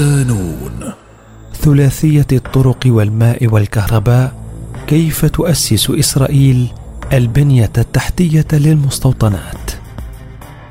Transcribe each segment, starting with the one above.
صدانون ثلاثية الطرق والماء والكهرباء كيف تؤسس إسرائيل البنية التحتية للمستوطنات؟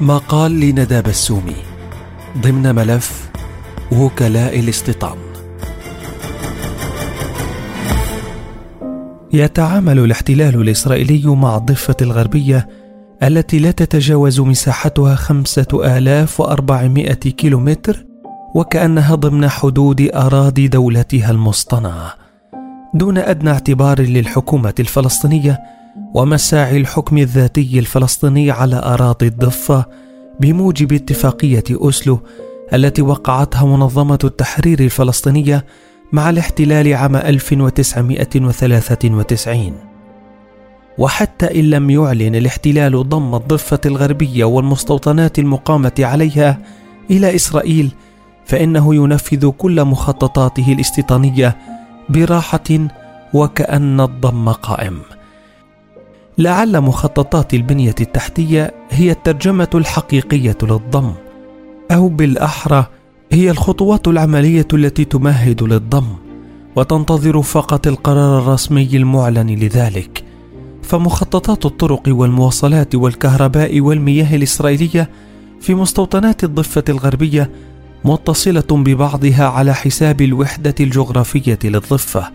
مقال لندى بسومي ضمن ملف وكلاء الاستيطان يتعامل الاحتلال الإسرائيلي مع الضفة الغربية التي لا تتجاوز مساحتها خمسة آلاف وأربعمائة كيلومتر وكأنها ضمن حدود أراضي دولتها المصطنعة دون أدنى اعتبار للحكومة الفلسطينية ومساعي الحكم الذاتي الفلسطيني على أراضي الضفة بموجب اتفاقية أوسلو التي وقعتها منظمة التحرير الفلسطينية مع الاحتلال عام 1993 وحتى إن لم يعلن الاحتلال ضم الضفة الغربية والمستوطنات المقامة عليها إلى إسرائيل فإنه ينفذ كل مخططاته الاستيطانية براحة وكأن الضم قائم. لعل مخططات البنية التحتية هي الترجمة الحقيقية للضم، أو بالأحرى هي الخطوات العملية التي تمهد للضم وتنتظر فقط القرار الرسمي المعلن لذلك فمخططات الطرق والمواصلات والكهرباء والمياه الإسرائيلية في مستوطنات الضفة الغربية متصلة ببعضها على حساب الوحدة الجغرافية للضفة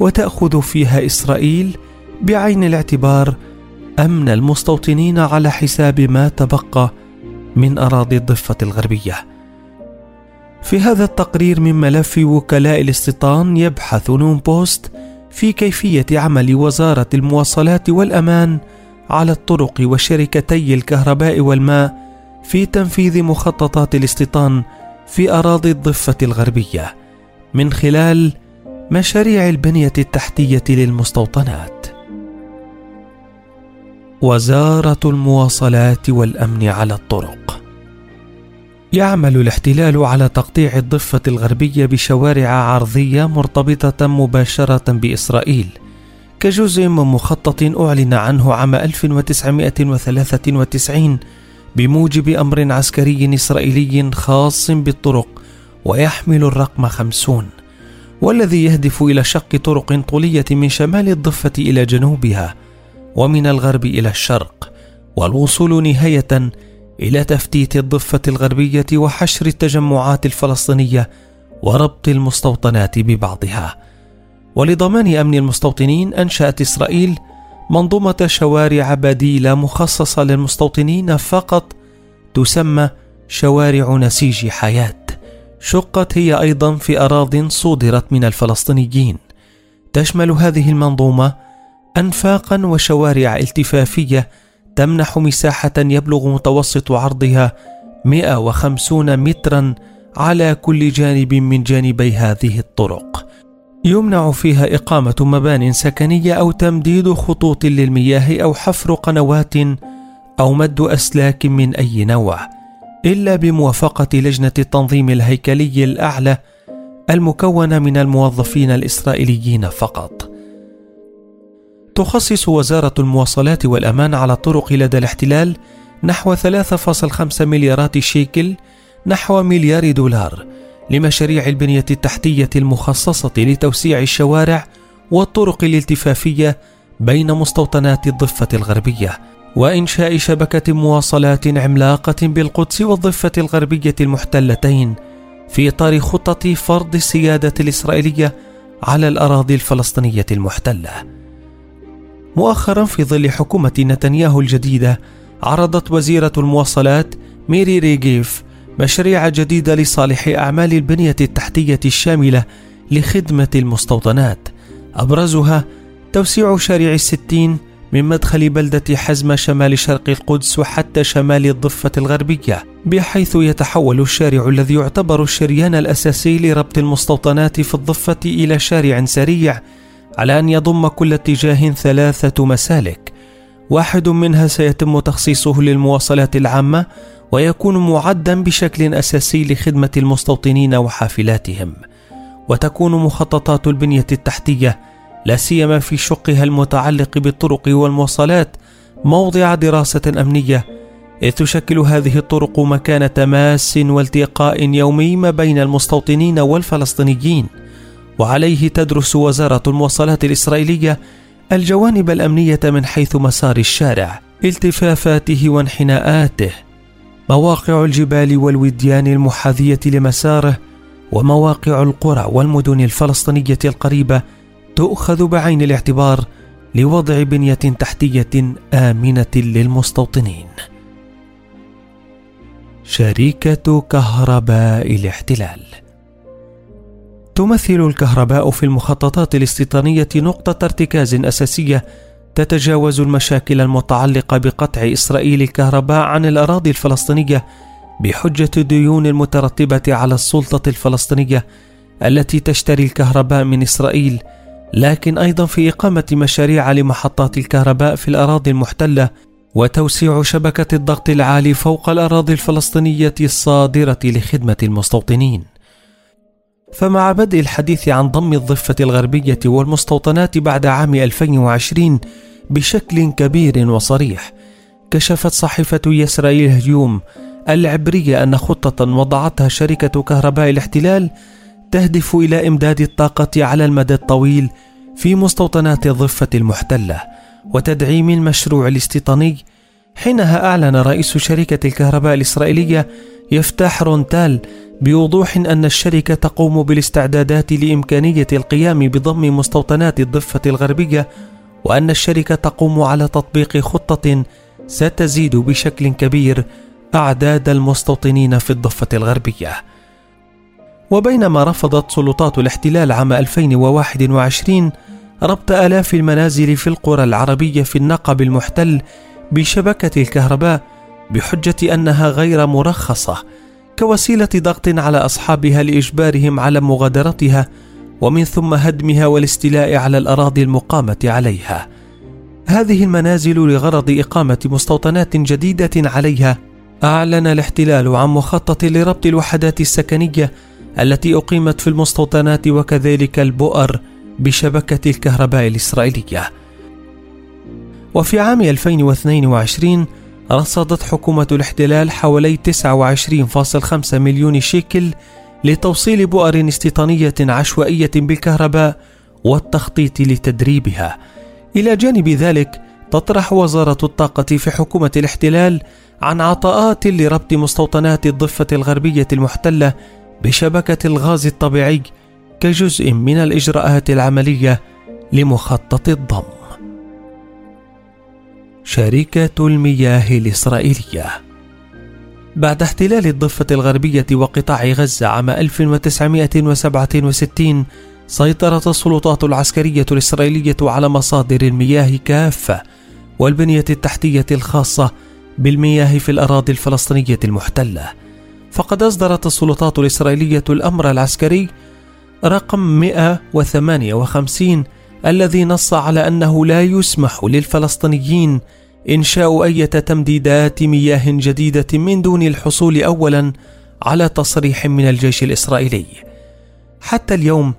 وتأخذ فيها إسرائيل بعين الاعتبار أمن المستوطنين على حساب ما تبقى من أراضي الضفة الغربية. في هذا التقرير من ملف وكلاء الاستيطان يبحث نون بوست في كيفية عمل وزارة المواصلات والأمان على الطرق وشركتي الكهرباء والماء في تنفيذ مخططات الاستيطان في أراضي الضفة الغربية من خلال مشاريع البنية التحتية للمستوطنات. وزارة المواصلات والأمن على الطرق يعمل الاحتلال على تقطيع الضفة الغربية بشوارع عرضية مرتبطة مباشرة بإسرائيل كجزء من مخطط أعلن عنه عام 1993 بموجب أمر عسكري إسرائيلي خاص بالطرق ويحمل الرقم خمسون والذي يهدف إلى شق طرق طولية من شمال الضفة إلى جنوبها ومن الغرب إلى الشرق والوصول نهاية إلى تفتيت الضفة الغربية وحشر التجمعات الفلسطينية وربط المستوطنات ببعضها. ولضمان أمن المستوطنين أنشأت إسرائيل منظومة شوارع بديله مخصصة للمستوطنين فقط تسمى شوارع نسيج حياة شقت هي أيضا في اراض صودرت من الفلسطينيين تشمل هذه المنظومة انفاقا وشوارع التفافية تمنح مساحة يبلغ متوسط عرضها 150 مترا على كل جانب من جانبي هذه الطرق. يمنع فيها إقامة مبان سكنية أو تمديد خطوط للمياه أو حفر قنوات أو مد أسلاك من أي نوع، إلا بموافقة لجنة التنظيم الهيكلي الأعلى المكونة من الموظفين الإسرائيليين فقط. تخصص وزارة المواصلات والأمان على الطرق لدى الاحتلال نحو 3.5 مليارات شيكل نحو مليار دولار لمشاريع البنية التحتية المخصصة لتوسيع الشوارع والطرق الالتفافية بين مستوطنات الضفة الغربية وإنشاء شبكة مواصلات عملاقة بالقدس والضفة الغربية المحتلتين في إطار خطط فرض السيادة الإسرائيلية على الأراضي الفلسطينية المحتلة. مؤخرا في ظل حكومة نتنياهو الجديدة عرضت وزيرة المواصلات ميري ريغيف مشاريع جديدة لصالح أعمال البنية التحتية الشاملة لخدمة المستوطنات. أبرزها توسيع شارع الستين من مدخل بلدة حزمة شمال شرق القدس وحتى شمال الضفة الغربية بحيث يتحول الشارع الذي يعتبر الشريان الأساسي لربط المستوطنات في الضفة إلى شارع سريع على أن يضم كل اتجاه ثلاثة مسالك. واحد منها سيتم تخصيصه للمواصلات العامة ويكون معدا بشكل أساسي لخدمة المستوطنين وحافلاتهم. وتكون مخططات البنية التحتية لا سيما في شقها المتعلق بالطرق والمواصلات موضع دراسة أمنية إذ تشكل هذه الطرق مكان تماس والتقاء يومي ما بين المستوطنين والفلسطينيين. وعليه تدرس وزارة المواصلات الإسرائيلية الجوانب الأمنية من حيث مسار الشارع التفافاته وانحناءاته. مواقع الجبال والوديان المحاذية لمساره ومواقع القرى والمدن الفلسطينية القريبة تؤخذ بعين الاعتبار لوضع بنية تحتية آمنة للمستوطنين. شركة كهرباء الاحتلال تمثل الكهرباء في المخططات الاستيطانية نقطة ارتكاز أساسية تتجاوز المشاكل المتعلقة بقطع إسرائيل الكهرباء عن الأراضي الفلسطينية بحجة الديون المترتبة على السلطة الفلسطينية التي تشتري الكهرباء من إسرائيل لكن أيضا في إقامة مشاريع لمحطات الكهرباء في الأراضي المحتلة وتوسيع شبكة الضغط العالي فوق الأراضي الفلسطينية الصادرة لخدمة المستوطنين. فمع بدء الحديث عن ضم الضفة الغربية والمستوطنات بعد عام 2020 بشكل كبير وصريح، كشفت صحيفة يسرائيل اليوم العبرية أن خطة وضعتها شركة كهرباء الاحتلال تهدف إلى إمداد الطاقة على المدى الطويل في مستوطنات الضفة المحتلة وتدعيم المشروع الاستيطاني. حينها أعلن رئيس شركة الكهرباء الإسرائيلية يفتح رونتال بوضوح أن الشركة تقوم بالاستعدادات لإمكانية القيام بضم مستوطنات الضفة الغربية وأن الشركة تقوم على تطبيق خطة ستزيد بشكل كبير أعداد المستوطنين في الضفة الغربية. وبينما رفضت سلطات الاحتلال عام 2021 ربط آلاف المنازل في القرى العربية في النقب المحتل بشبكة الكهرباء بحجة أنها غير مرخصة كوسيلة ضغط على أصحابها لإجبارهم على مغادرتها ومن ثم هدمها والاستيلاء على الأراضي المقامة عليها. هذه المنازل لغرض إقامة مستوطنات جديدة عليها أعلن الاحتلال عن مخطط لربط الوحدات السكنية التي أقيمت في المستوطنات وكذلك البؤر بشبكة الكهرباء الإسرائيلية. وفي عام 2022 رصدت حكومة الاحتلال حوالي 29.5 مليون شيكل لتوصيل بؤر استيطانية عشوائية بالكهرباء والتخطيط لتدريبها. إلى جانب ذلك تطرح وزارة الطاقة في حكومة الاحتلال عن عطاءات لربط مستوطنات الضفة الغربية المحتلة بشبكة الغاز الطبيعي كجزء من الإجراءات العملية لمخطط الضم. شركة المياه الإسرائيلية بعد احتلال الضفة الغربية وقطاع غزة عام 1967 سيطرت السلطات العسكرية الإسرائيلية على مصادر المياه كافة والبنية التحتية الخاصة بالمياه في الأراضي الفلسطينية المحتلة. فقد أصدرت السلطات الإسرائيلية الأمر العسكري رقم 158 الذي نص على أنه لا يسمح للفلسطينيين إنشاء أي تمديدات مياه جديدة من دون الحصول أولا على تصريح من الجيش الإسرائيلي. حتى اليوم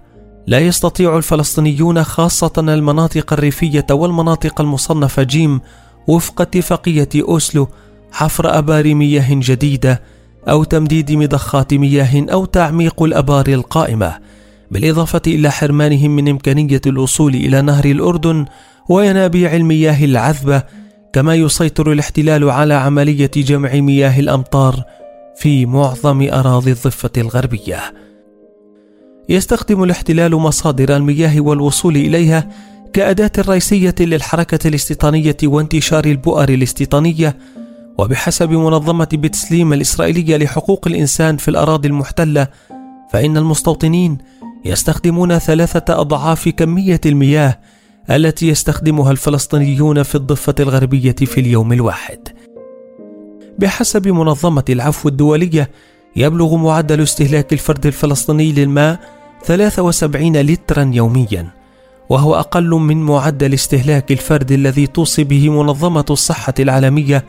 لا يستطيع الفلسطينيون خاصة المناطق الريفية والمناطق المصنفة جيم وفق اتفاقية أوسلو حفر أبار مياه جديدة أو تمديد مضخات مياه أو تعميق الأبار القائمة بالإضافة إلى حرمانهم من إمكانية الوصول إلى نهر الأردن وينابيع المياه العذبة كما يسيطر الاحتلال على عملية جمع مياه الأمطار في معظم أراضي الضفة الغربية. يستخدم الاحتلال مصادر المياه والوصول إليها كأداة رئيسية للحركة الاستيطانية وانتشار البؤر الاستيطانية وبحسب منظمة بتسليم الإسرائيلية لحقوق الإنسان في الأراضي المحتلة فإن المستوطنين يستخدمون ثلاثة أضعاف كمية المياه التي يستخدمها الفلسطينيون في الضفة الغربية في اليوم الواحد. بحسب منظمة العفو الدولية يبلغ معدل استهلاك الفرد الفلسطيني للماء 73 لترا يوميا وهو أقل من معدل استهلاك الفرد الذي توصي به منظمة الصحة العالمية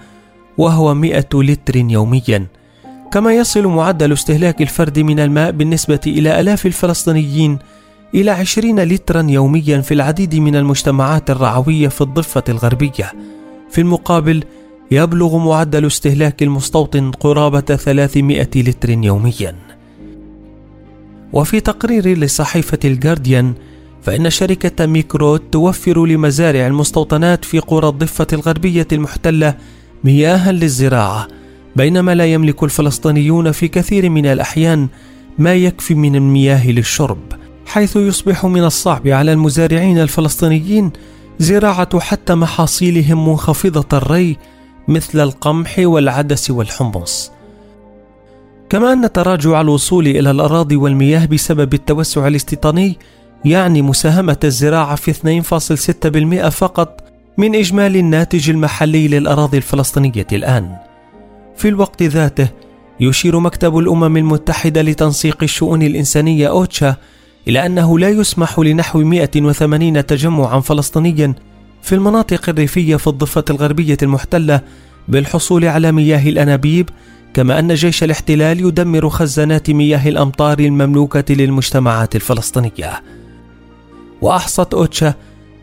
وهو 100 لتر يوميا كما يصل معدل استهلاك الفرد من الماء بالنسبة إلى آلاف الفلسطينيين إلى 20 لترا يوميا في العديد من المجتمعات الرعوية في الضفة الغربية. في المقابل يبلغ معدل استهلاك المستوطن قرابة 300 لتر يوميا. وفي تقرير لصحيفة الجارديان فإن شركة ميكروت توفر لمزارع المستوطنات في قرى الضفة الغربية المحتلة مياها للزراعة بينما لا يملك الفلسطينيون في كثير من الأحيان ما يكفي من المياه للشرب. حيث يصبح من الصعب على المزارعين الفلسطينيين زراعة حتى محاصيلهم منخفضة الري مثل القمح والعدس والحمص كما أن تراجع الوصول إلى الأراضي والمياه بسبب التوسع الاستيطاني يعني مساهمة الزراعة في 2.6% فقط من إجمالي الناتج المحلي للأراضي الفلسطينية الآن. في الوقت ذاته يشير مكتب الأمم المتحدة لتنسيق الشؤون الإنسانية أوتشا إلى أنه لا يسمح لنحو 180 تجمعا فلسطينيا في المناطق الريفية في الضفة الغربية المحتلة بالحصول على مياه الأنابيب كما أن جيش الاحتلال يدمر خزانات مياه الأمطار المملوكة للمجتمعات الفلسطينية. وأحصت أوتشا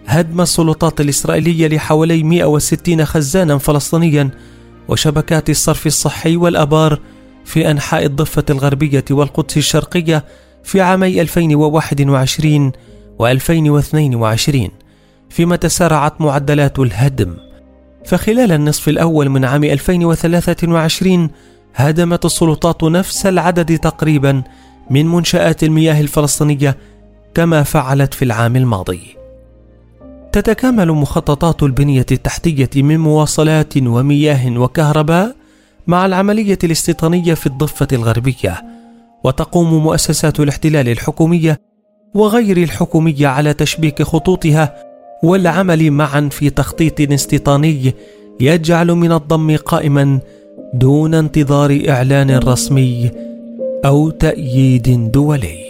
هدم السلطات الإسرائيلية لحوالي 160 خزانا فلسطينيا وشبكات الصرف الصحي والأبار في أنحاء الضفة الغربية والقدس الشرقية في عامي 2021 و2022 فيما تسارعت معدلات الهدم فخلال النصف الأول من عام 2023 هدمت السلطات نفس العدد تقريبا من منشآت المياه الفلسطينية كما فعلت في العام الماضي. تتكامل مخططات البنية التحتية من مواصلات ومياه وكهرباء مع العملية الاستيطانية في الضفة الغربية، وتقوم مؤسسات الاحتلال الحكومية وغير الحكومية على تشبيك خطوطها والعمل معا في تخطيط استيطاني يجعل من الضم قائما دون انتظار إعلان رسمي أو تأييد دولي.